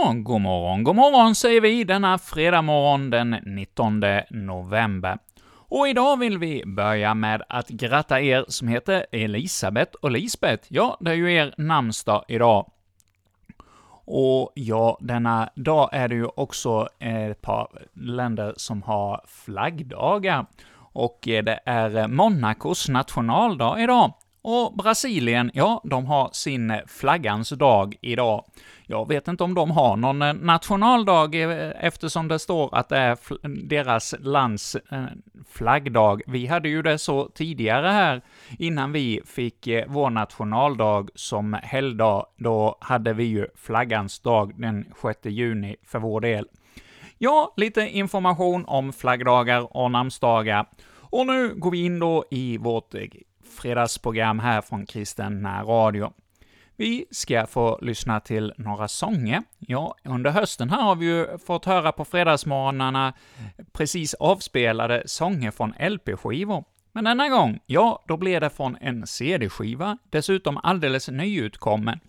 God morgon, god morgon säger vi denna fredag morgon den 19 november. Och idag vill vi börja med att gratta er som heter Elisabeth och Lisbeth. Ja, det är ju er namnsdag idag. Och ja, denna dag är det ju också ett par länder som har flaggdagar. Och det är Monacos nationaldag idag. Och Brasilien, ja, de har sin eh, flaggans dag idag. Jag vet inte om de har någon eh, nationaldag eh, eftersom det står att det är deras lands flaggdag. Vi hade ju det så tidigare här, innan vi fick vår nationaldag som helgdag. Då hade vi ju flaggans dag den 6 juni för vår del. Ja, lite information om flaggdagar och namnsdagar. Och nu går vi in då i vårt fredagsprogram här från Kristen Radio. Vi ska få lyssna till några sånger. Ja, under hösten här har vi ju fått höra på fredagsmorgnarna precis avspelade sånger från LP-skivor. Men denna gång, ja, då blir det från en CD-skiva, dessutom alldeles nyutkommen.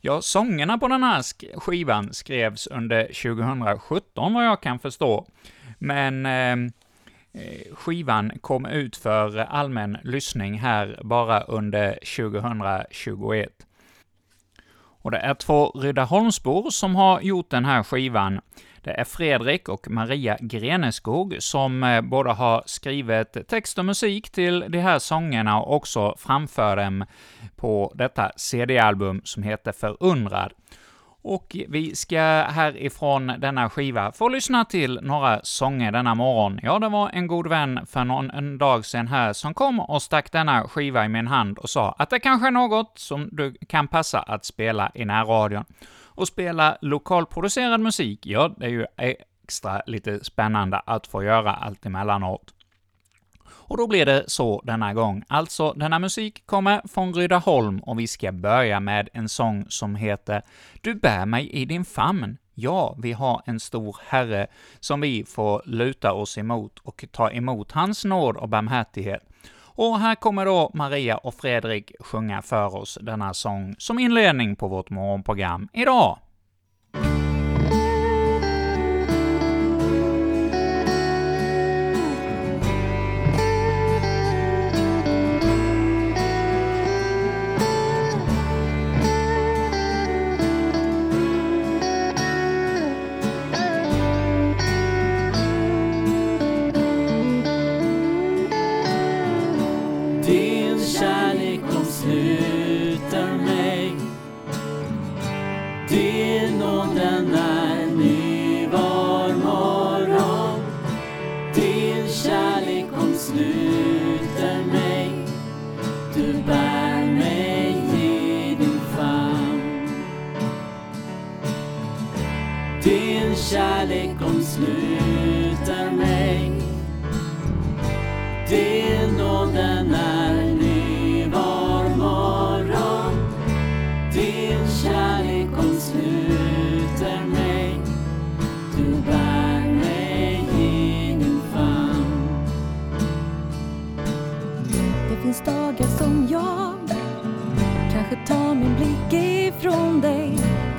Ja, sångerna på den här skivan skrevs under 2017, vad jag kan förstå. Men Eh, Eh, skivan kom ut för allmän lyssning här bara under 2021. Och det är två Rydaholmsbor som har gjort den här skivan. Det är Fredrik och Maria Greneskog som eh, båda har skrivit text och musik till de här sångerna och också framför dem på detta CD-album som heter Förundrad. Och vi ska härifrån denna skiva få lyssna till några sånger denna morgon. Ja, det var en god vän för någon en dag sedan här som kom och stack denna skiva i min hand och sa att det kanske är något som du kan passa att spela i närradion. Och spela lokalproducerad musik, ja, det är ju extra lite spännande att få göra allt emellanåt. Och då blir det så denna gång. Alltså, denna musik kommer från Rydaholm och vi ska börja med en sång som heter ”Du bär mig i din famn”. Ja, vi har en stor Herre som vi får luta oss emot och ta emot hans nåd och barmhärtighet. Och här kommer då Maria och Fredrik sjunga för oss denna sång som inledning på vårt morgonprogram idag.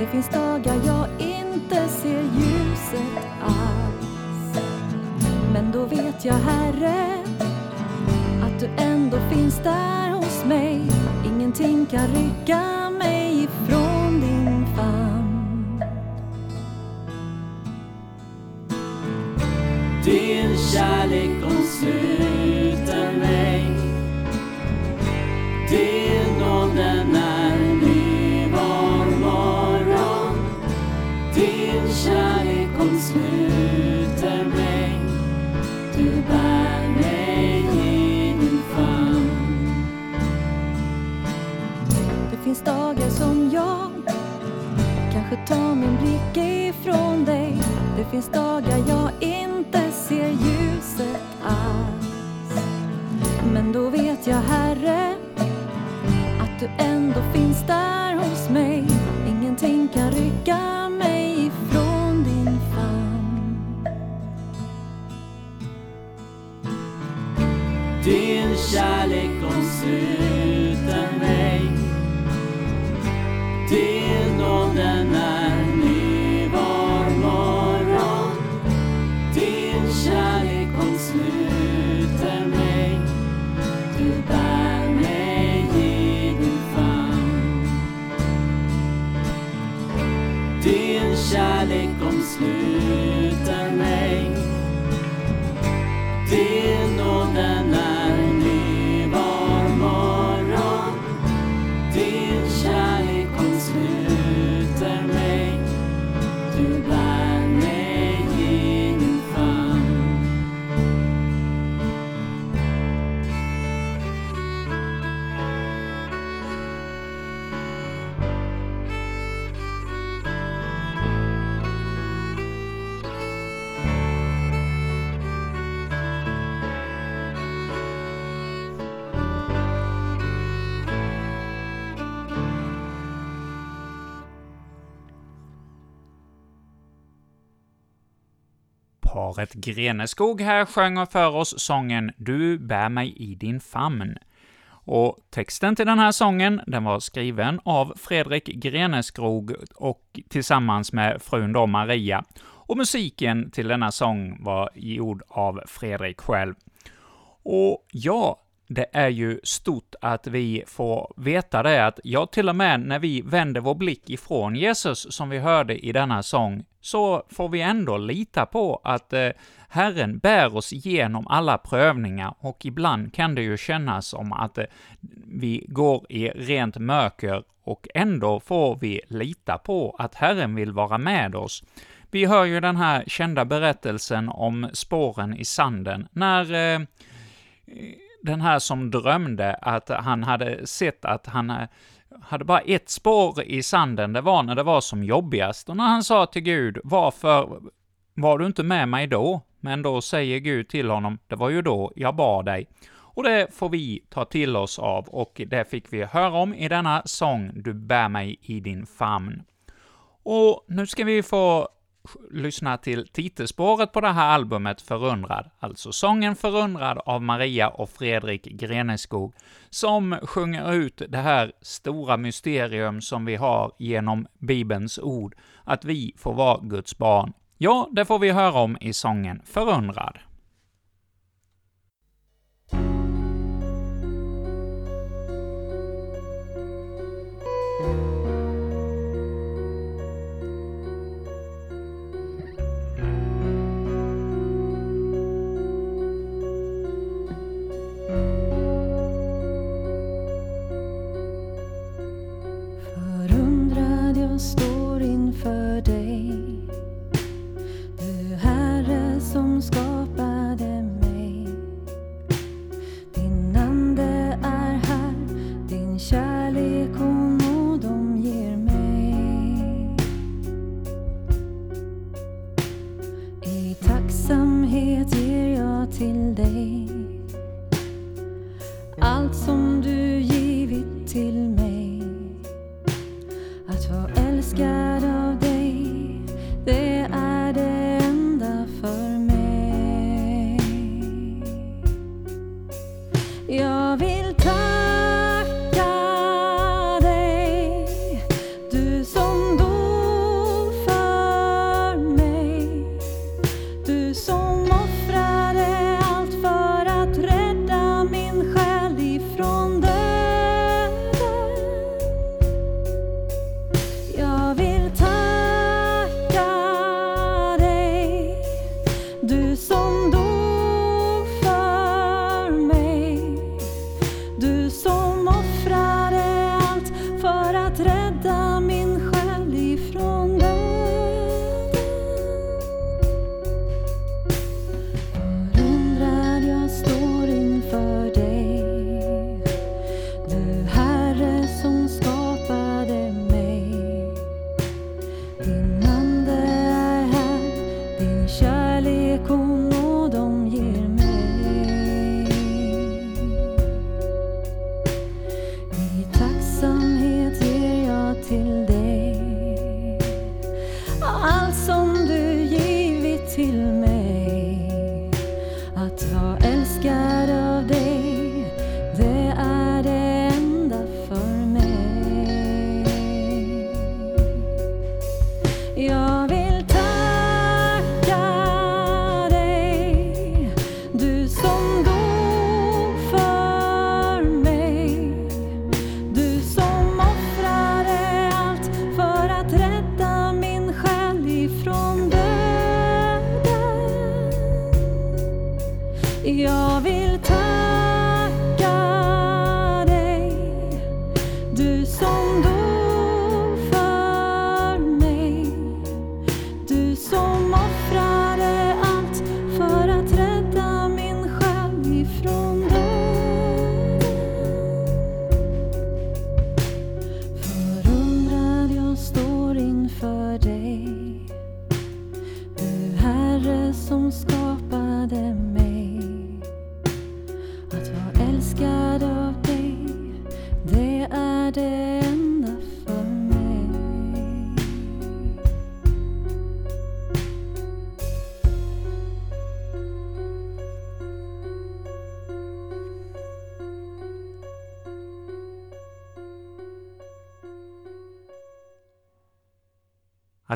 Det finns dagar jag inte ser ljuset alls. Men då vet jag, Herre, att du ändå finns där hos mig. Ingenting kan rycka mig ifrån din famn. Din kärlek finns dagar jag inte ser ljuset alls. Men då vet jag, Herre, att du ändå finns där hos mig. Ingenting kan rycka mig ifrån Din famn. Din kärlek omsluter kärlek Paret Greneskog här sjöng för oss sången ”Du bär mig i din famn”. Och texten till den här sången, den var skriven av Fredrik Greneskog och tillsammans med frun då Maria. Och musiken till denna sång var gjord av Fredrik själv. Och ja, det är ju stort att vi får veta det att, ja, till och med när vi vänder vår blick ifrån Jesus, som vi hörde i denna sång, så får vi ändå lita på att eh, Herren bär oss igenom alla prövningar, och ibland kan det ju kännas som att eh, vi går i rent mörker, och ändå får vi lita på att Herren vill vara med oss. Vi hör ju den här kända berättelsen om spåren i sanden, när eh, den här som drömde att han hade sett att han eh, hade bara ett spår i sanden, det var när det var som jobbigast. Och när han sa till Gud, varför var du inte med mig då? Men då säger Gud till honom, det var ju då jag bad dig. Och det får vi ta till oss av, och det fick vi höra om i denna sång, Du bär mig i din famn. Och nu ska vi få lyssna till titelspåret på det här albumet Förundrad, alltså sången Förundrad av Maria och Fredrik Greneskog, som sjunger ut det här stora mysterium som vi har genom Bibelns ord, att vi får vara Guds barn. Ja, det får vi höra om i sången Förundrad.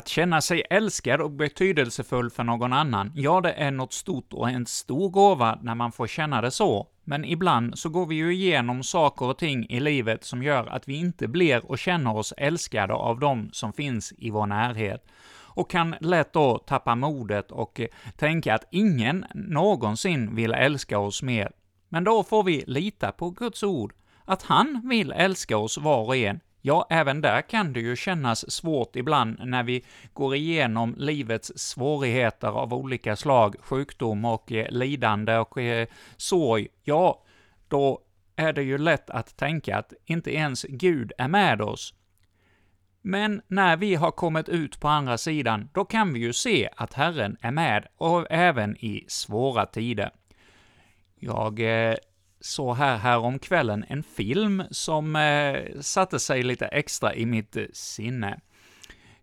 Att känna sig älskad och betydelsefull för någon annan, ja, det är något stort och en stor gåva när man får känna det så. Men ibland så går vi ju igenom saker och ting i livet som gör att vi inte blir och känner oss älskade av dem som finns i vår närhet och kan lätt då tappa modet och eh, tänka att ingen någonsin vill älska oss mer. Men då får vi lita på Guds ord, att han vill älska oss var och en, Ja, även där kan det ju kännas svårt ibland när vi går igenom livets svårigheter av olika slag, sjukdom och eh, lidande och eh, sorg. Ja, då är det ju lätt att tänka att inte ens Gud är med oss. Men när vi har kommit ut på andra sidan, då kan vi ju se att Herren är med, och även i svåra tider. Jag eh, så här, häromkvällen en film som eh, satte sig lite extra i mitt eh, sinne.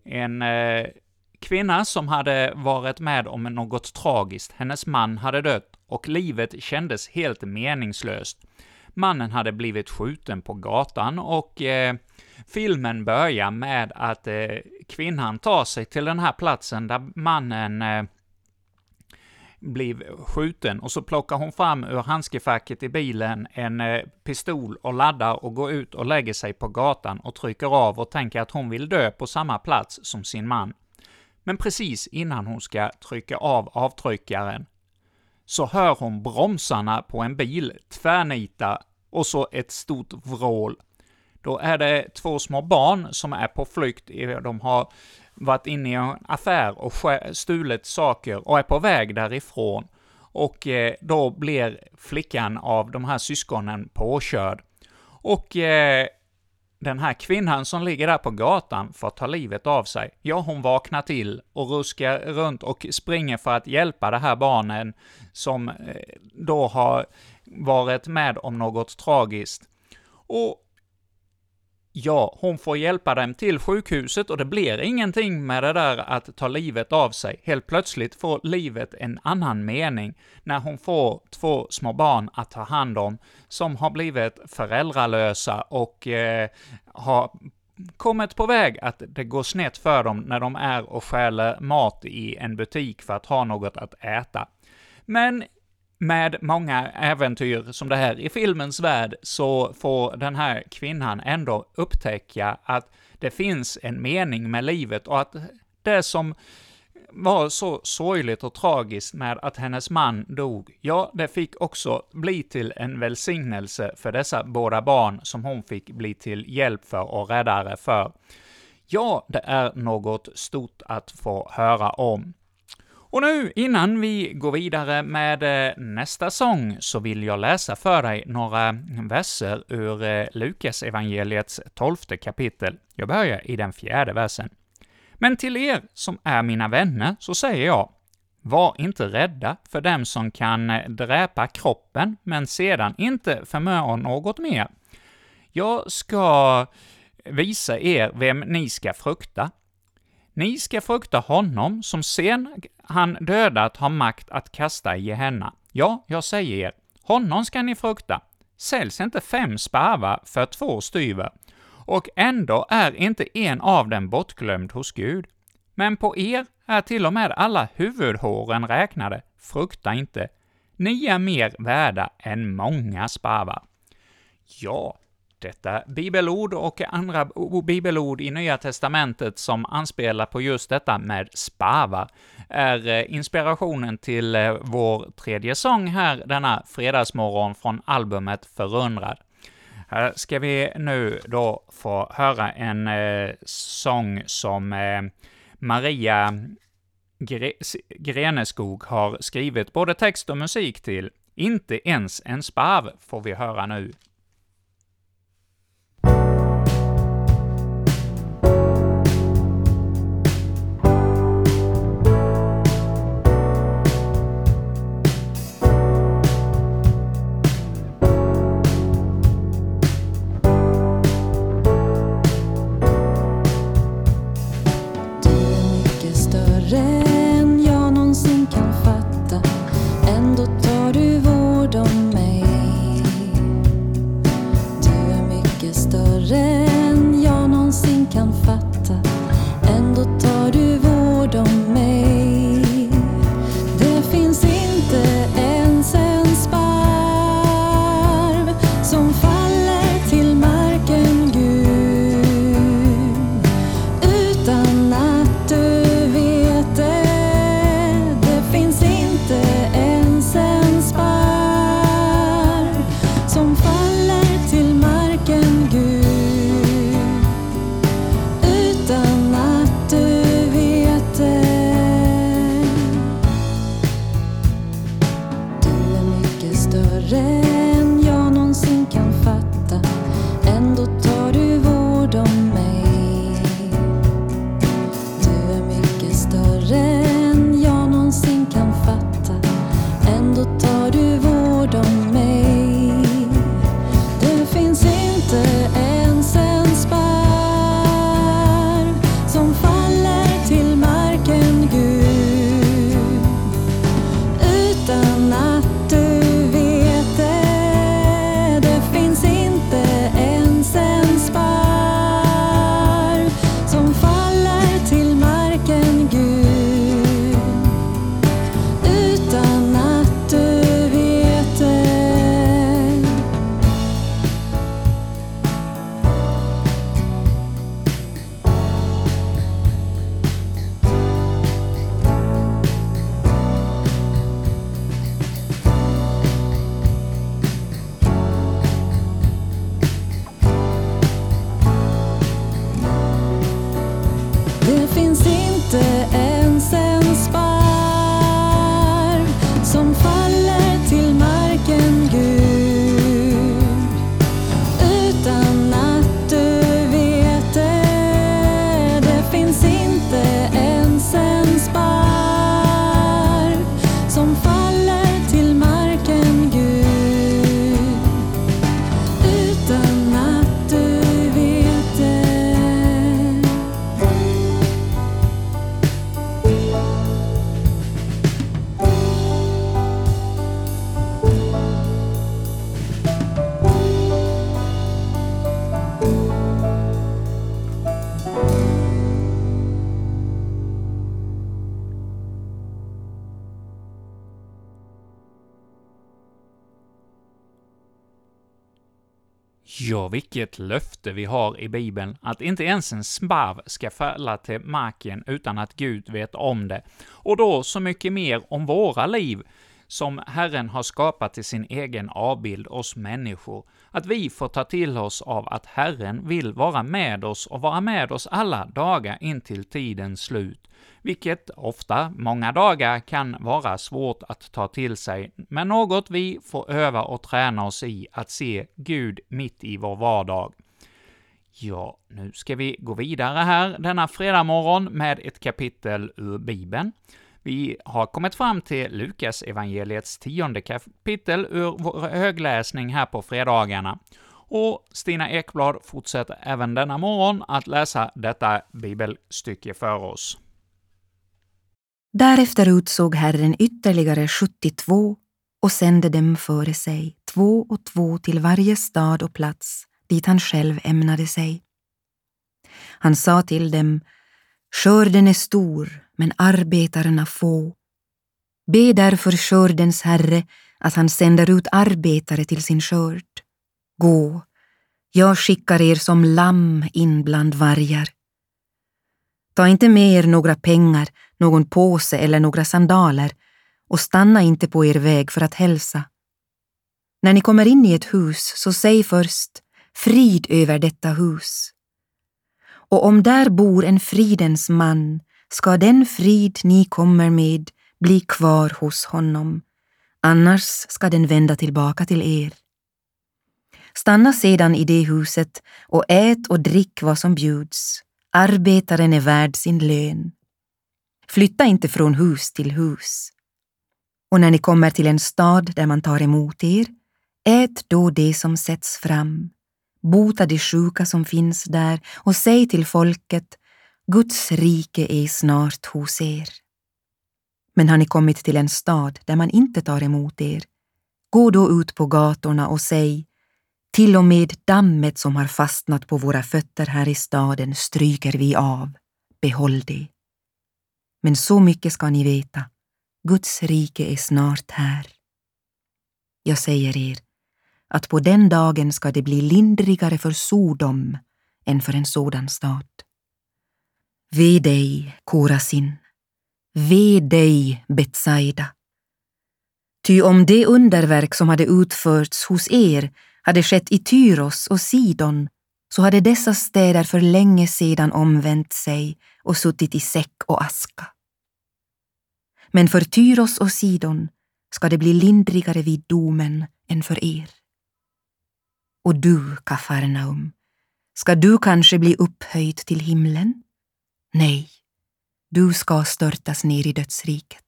En eh, kvinna som hade varit med om något tragiskt. Hennes man hade dött och livet kändes helt meningslöst. Mannen hade blivit skjuten på gatan och eh, filmen börjar med att eh, kvinnan tar sig till den här platsen där mannen eh, blev skjuten och så plockar hon fram ur handskefacket i bilen en eh, pistol och laddar och går ut och lägger sig på gatan och trycker av och tänker att hon vill dö på samma plats som sin man. Men precis innan hon ska trycka av avtryckaren så hör hon bromsarna på en bil tvärnita och så ett stort vrål. Då är det två små barn som är på flykt, de har varit inne i en affär och stulit saker och är på väg därifrån. Och eh, då blir flickan av de här syskonen påkörd. Och eh, den här kvinnan som ligger där på gatan får ta livet av sig. Ja, hon vaknar till och ruskar runt och springer för att hjälpa de här barnen som eh, då har varit med om något tragiskt. Och Ja, hon får hjälpa dem till sjukhuset och det blir ingenting med det där att ta livet av sig. Helt plötsligt får livet en annan mening när hon får två små barn att ta hand om, som har blivit föräldralösa och eh, har kommit på väg att det går snett för dem när de är och stjäler mat i en butik för att ha något att äta. Men med många äventyr som det här i filmens värld, så får den här kvinnan ändå upptäcka att det finns en mening med livet och att det som var så sorgligt och tragiskt med att hennes man dog, ja, det fick också bli till en välsignelse för dessa båda barn som hon fick bli till hjälp för och räddare för. Ja, det är något stort att få höra om. Och nu, innan vi går vidare med eh, nästa sång, så vill jag läsa för dig några verser ur eh, Lukas evangeliets tolfte kapitel. Jag börjar i den fjärde versen. Men till er som är mina vänner så säger jag, var inte rädda för dem som kan eh, dräpa kroppen, men sedan inte förmör något mer. Jag ska visa er vem ni ska frukta. Ni ska frukta honom som sen han dödat har makt att kasta i Gehenna. Ja, jag säger er, honom ska ni frukta. Säljs inte fem sparvar för två styver, och ändå är inte en av dem bortglömd hos Gud. Men på er är till och med alla huvudhåren räknade. Frukta inte. Ni är mer värda än många sparvar. Ja, detta bibelord och andra bibelord i Nya Testamentet som anspelar på just detta med spava, är eh, inspirationen till eh, vår tredje sång här denna fredagsmorgon från albumet Förundrad. Här ska vi nu då få höra en eh, sång som eh, Maria Gre Greneskog har skrivit både text och musik till. Inte ens en spav får vi höra nu. Ja, vilket löfte vi har i Bibeln, att inte ens en sparv ska falla till marken utan att Gud vet om det. Och då så mycket mer om våra liv, som Herren har skapat till sin egen avbild, oss människor, att vi får ta till oss av att Herren vill vara med oss och vara med oss alla dagar in till tidens slut, vilket ofta, många dagar, kan vara svårt att ta till sig, men något vi får öva och träna oss i, att se Gud mitt i vår vardag. Ja, nu ska vi gå vidare här denna fredag morgon med ett kapitel ur Bibeln. Vi har kommit fram till Lukas evangeliets tionde kapitel ur vår högläsning här på fredagarna. Och Stina Ekblad fortsätter även denna morgon att läsa detta bibelstycke för oss. Därefter utsåg Herren ytterligare 72 och sände dem före sig, två och två till varje stad och plats dit han själv ämnade sig. Han sa till dem, skörden är stor, men arbetarna få. Be därför skördens Herre att han sänder ut arbetare till sin skörd. Gå, jag skickar er som lamm in bland vargar. Ta inte med er några pengar, någon påse eller några sandaler och stanna inte på er väg för att hälsa. När ni kommer in i ett hus, så säg först frid över detta hus. Och om där bor en fridens man ska den frid ni kommer med bli kvar hos honom, annars ska den vända tillbaka till er. Stanna sedan i det huset och ät och drick vad som bjuds. Arbetaren är värd sin lön. Flytta inte från hus till hus. Och när ni kommer till en stad där man tar emot er, ät då det som sätts fram. Bota de sjuka som finns där och säg till folket Guds rike är snart hos er. Men har ni kommit till en stad där man inte tar emot er, gå då ut på gatorna och säg till och med dammet som har fastnat på våra fötter här i staden stryker vi av. Behåll det. Men så mycket ska ni veta. Guds rike är snart här. Jag säger er att på den dagen ska det bli lindrigare för Sodom än för en sådan stad. Ve dig, Korasin. Ve dig, Betsaida. Ty om det underverk som hade utförts hos er hade skett i Tyros och Sidon så hade dessa städer för länge sedan omvänt sig och suttit i säck och aska. Men för Tyros och Sidon ska det bli lindrigare vid domen än för er. Och du, Kafarnaum, ska du kanske bli upphöjd till himlen? Nej, du ska störtas ner i dödsriket.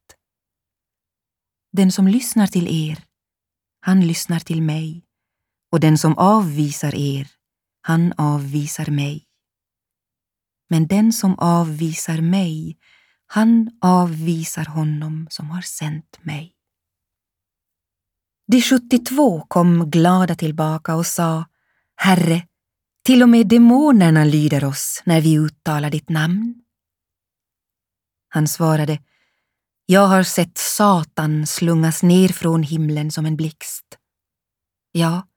Den som lyssnar till er, han lyssnar till mig, och den som avvisar er, han avvisar mig. Men den som avvisar mig, han avvisar honom som har sänt mig. De 72 kom glada tillbaka och sa, Herre, till och med demonerna lyder oss när vi uttalar ditt namn. Han svarade, Jag har sett Satan slungas ner från himlen som en blixt. Ja,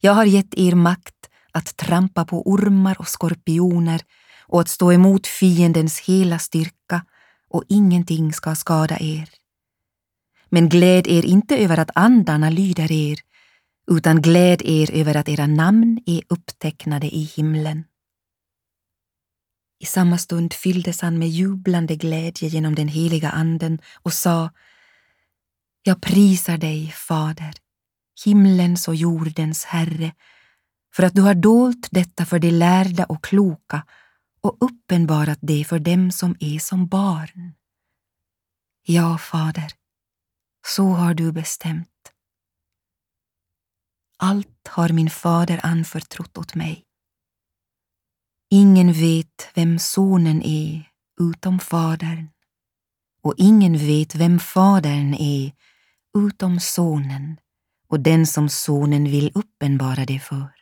jag har gett er makt att trampa på ormar och skorpioner och att stå emot fiendens hela styrka och ingenting ska skada er. Men gläd er inte över att andarna lyder er, utan gläd er över att era namn är upptecknade i himlen. I samma stund fylldes han med jublande glädje genom den heliga anden och sa Jag prisar dig, Fader, himlens och jordens Herre, för att du har dolt detta för de lärda och kloka och uppenbarat det för dem som är som barn. Ja, Fader, så har du bestämt. Allt har min fader anförtrott åt mig. Ingen vet vem sonen är utom fadern och ingen vet vem fadern är utom sonen och den som sonen vill uppenbara det för.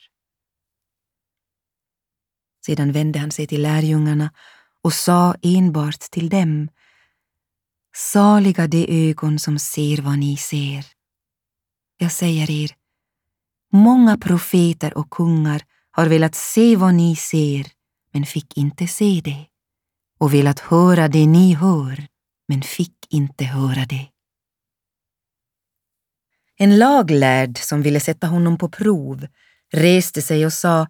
Sedan vände han sig till lärjungarna och sa enbart till dem Saliga de ögon som ser vad ni ser. Jag säger er, Många profeter och kungar har velat se vad ni ser, men fick inte se det, och velat höra det ni hör, men fick inte höra det. En laglärd som ville sätta honom på prov reste sig och sa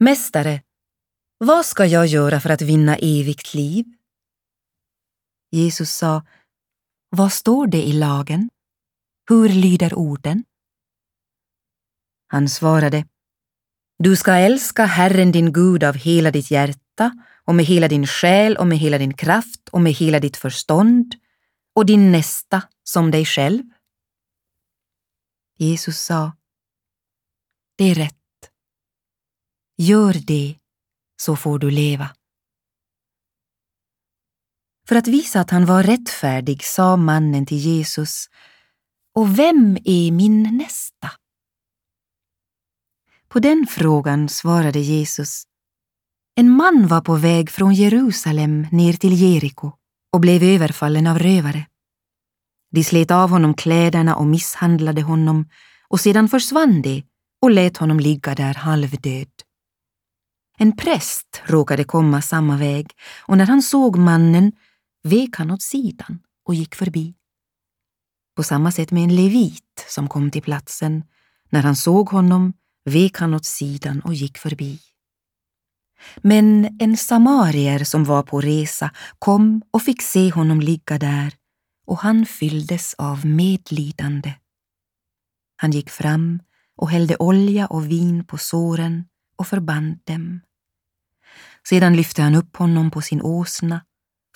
Mästare, vad ska jag göra för att vinna evigt liv? Jesus sa Vad står det i lagen? Hur lyder orden? Han svarade Du ska älska Herren din Gud av hela ditt hjärta och med hela din själ och med hela din kraft och med hela ditt förstånd och din nästa som dig själv. Jesus sa Det är rätt. Gör det så får du leva. För att visa att han var rättfärdig sa mannen till Jesus Och vem är min nästa? På den frågan svarade Jesus En man var på väg från Jerusalem ner till Jeriko och blev överfallen av rövare. De slet av honom kläderna och misshandlade honom och sedan försvann de och lät honom ligga där halvdöd. En präst råkade komma samma väg och när han såg mannen vek han åt sidan och gick förbi. På samma sätt med en levit som kom till platsen. När han såg honom vek han åt sidan och gick förbi. Men en samarier som var på resa kom och fick se honom ligga där och han fylldes av medlidande. Han gick fram och hällde olja och vin på såren och förband dem. Sedan lyfte han upp honom på sin åsna,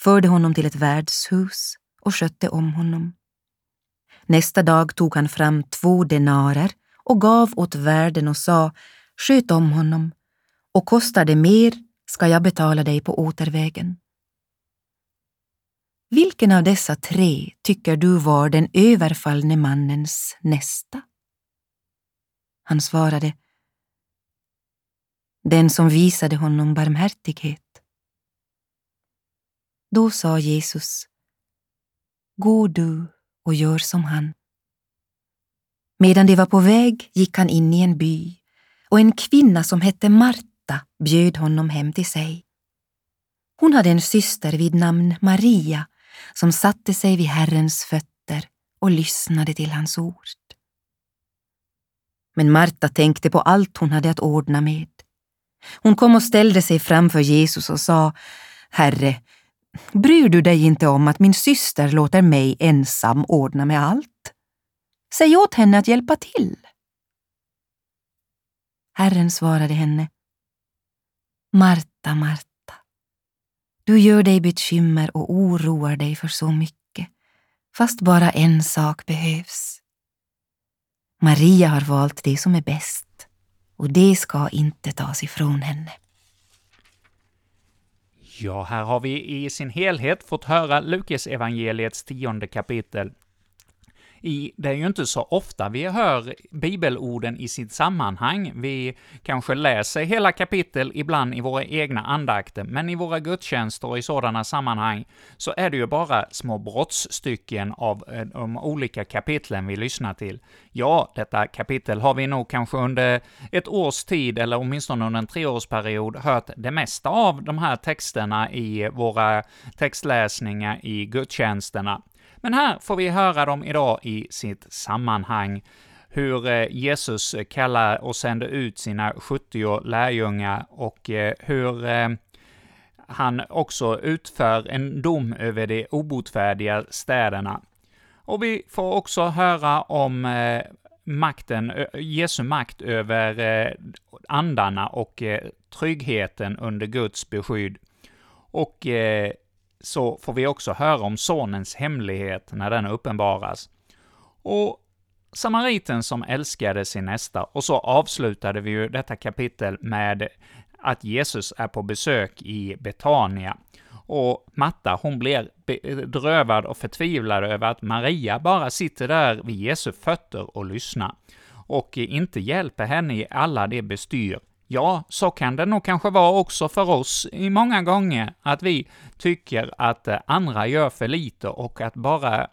förde honom till ett värdshus och skötte om honom. Nästa dag tog han fram två denarer och gav åt värden och sa Sköt om honom, och kostar det mer ska jag betala dig på återvägen. Vilken av dessa tre tycker du var den överfallne mannens nästa? Han svarade den som visade honom barmhärtighet. Då sa Jesus, Gå du och gör som han. Medan de var på väg gick han in i en by och en kvinna som hette Marta bjöd honom hem till sig. Hon hade en syster vid namn Maria som satte sig vid Herrens fötter och lyssnade till hans ord. Men Marta tänkte på allt hon hade att ordna med. Hon kom och ställde sig framför Jesus och sa Herre, bryr du dig inte om att min syster låter mig ensam ordna med allt? Säg åt henne att hjälpa till. Herren svarade henne Marta, Marta, du gör dig bekymmer och oroar dig för så mycket, fast bara en sak behövs. Maria har valt det som är bäst och det ska inte tas ifrån henne. Ja, här har vi i sin helhet fått höra Lukas evangeliets tionde kapitel i, det är ju inte så ofta vi hör bibelorden i sitt sammanhang. Vi kanske läser hela kapitel ibland i våra egna andakter, men i våra gudstjänster och i sådana sammanhang så är det ju bara små brottsstycken av eh, de olika kapitlen vi lyssnar till. Ja, detta kapitel har vi nog kanske under ett års tid, eller åtminstone under en treårsperiod, hört det mesta av de här texterna i våra textläsningar i gudstjänsterna. Men här får vi höra dem idag i sitt sammanhang, hur eh, Jesus kallar och sänder ut sina 70 lärjungar och eh, hur eh, han också utför en dom över de obotfärdiga städerna. Och vi får också höra om makten, Jesu makt över andarna och tryggheten under Guds beskydd. Och så får vi också höra om sonens hemlighet när den uppenbaras. Och samariten som älskade sin nästa, och så avslutade vi ju detta kapitel med att Jesus är på besök i Betania. Och Matta, hon blir bedrövad och förtvivlad över att Maria bara sitter där vid Jesu fötter och lyssnar, och inte hjälper henne i alla de bestyr Ja, så kan det nog kanske vara också för oss i många gånger, att vi tycker att eh, andra gör för lite och att bara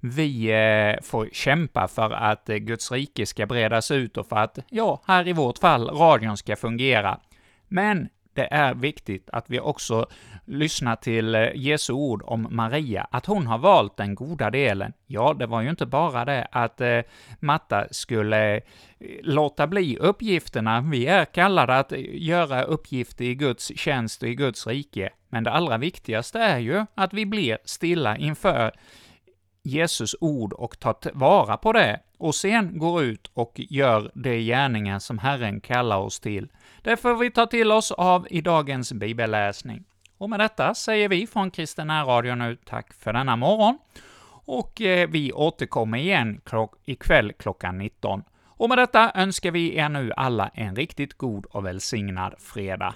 vi eh, får kämpa för att eh, Guds rike ska bredas ut och för att, ja, här i vårt fall, radion ska fungera. Men det är viktigt att vi också lyssnar till eh, Jesu ord om Maria, att hon har valt den goda delen. Ja, det var ju inte bara det att eh, Matta skulle eh, låta bli uppgifterna. Vi är kallade att göra uppgifter i Guds tjänst och i Guds rike, men det allra viktigaste är ju att vi blir stilla inför Jesus ord och tar vara på det, och sen går ut och gör de gärningar som Herren kallar oss till. Det får vi ta till oss av i dagens bibelläsning. Och med detta säger vi från Kristen Radio nu tack för denna morgon, och eh, vi återkommer igen klock ikväll klockan 19. Och med detta önskar vi er nu alla en riktigt god och välsignad fredag.